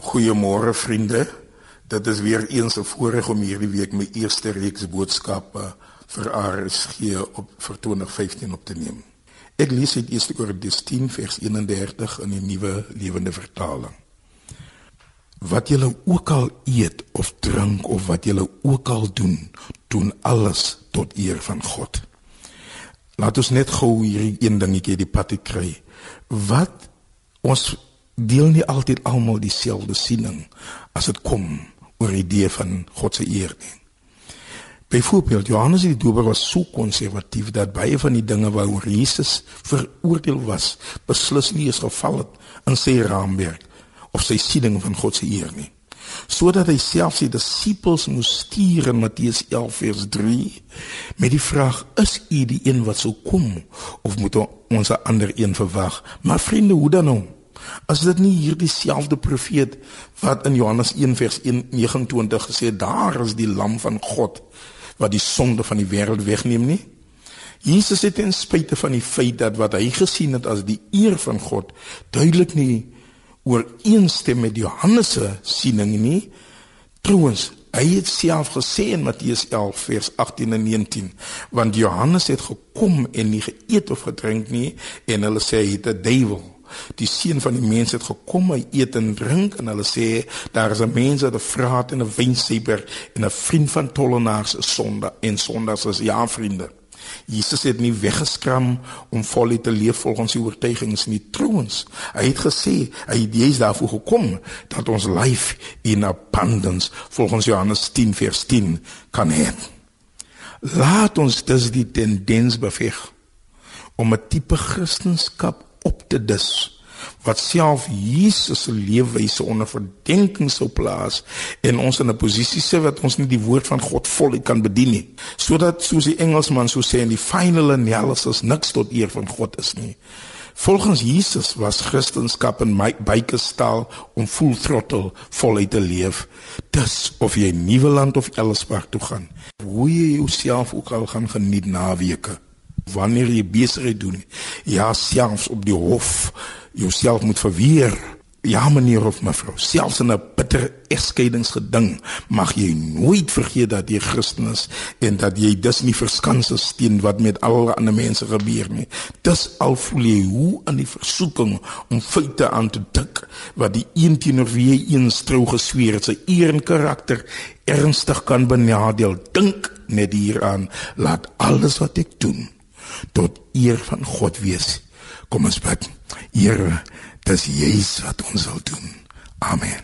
Goeiemôre vriende. Dit is weer eens 'n voorreg om hierdie week my eerste reeks boodskappe vir RSG op vir 2015 op te neem. Ek lees uit 1 Korintiërs 10 vers 31 in die nuwe lewende vertaling. Wat julle ook al eet of drink of wat julle ook al doen, doen alles tot eer van God. Laat ons net gou hierdie een dingetjie die pad kry. Wat ons deel nie altyd almal dieselfde siening as dit kom oor die idee van God se eer nie. Byvoorbeeld Johannes die Doper was so konservatief dat baie van die dinge waaroor Jesus veroordeel was, beslis nie eens geval het in sy raamwerk of sy siening van God se eer nie. Sodat hy self sy disippels moes stuur in Matteus 11 vers 3 met die vraag: "Is u die een wat sou kom of moet ons 'n ander een verwag?" Maar vriende, hoe dan nou? As dit nie hierdie selfde profeet wat in Johannes 1 vers 1:29 gesê daar is die lam van God wat die sonde van die wêreld wegneem nie. Jesus het ten spyte van die feit dat wat hy gesien het as die eer van God duidelik nie ooreenstem met Johannes se siening nie. Trouwens, hy het self gesê in Matteus 11 vers 18 en 19, want Johannes het gekom en nie geëet of gedrink nie en hulle sê hy het 'n duiwel Die seun van die mens het gekom, hy eet en drink en hulle sê daar is 'n mens wat 'n vraat en 'n wynseeper en 'n vriend van tollenaars sonde en sondaars is ja vriende. Jesus het nie weggeskram om vol te leef volgens sy oortuigings nie trouens. Hy het gesê hy Jesus daarvoor gekom dat ons life in abundance volgens Johannes 10 vers 10 kan hê. Laat ons dus die tendens beveg om 'n tipe kristendom op te dis wat self Jesus se leefwyse onder verdenking sou plaas en ons in 'n posisie sit wat ons nie die woord van God voluit kan bedien nie. Sodat soos die Engelsman sou sê in die final analysis niks tot eer van God is nie. Volgens Jesus was Christendom in my bykestaal om full throttle voluit te leef. Dis of jy nuwe land of elswaar toe gaan hoe jy jouself ook al gaan geniet naweke wanneer jy besigheid doen ja selfs op die hof jouself moet verweer. Ja meneer of mevrou selfs in 'n bitter egskeidingsgeding mag jy nooit vergeet dat jy Christen is en dat jy dus nie verskans is teen wat met alle ander mense gebeur nie. Dis al voel jy hoe aan die versoeking om feite aan te dik wat die een teenoor wie jy eens trou gesweer het sy eer en karakter ernstig kan benadeel dink net hieraan laat alles wat ek doen tot eer van God wees. Kom ons bid. Here, dis Jesus wat ons wil doen. Amen.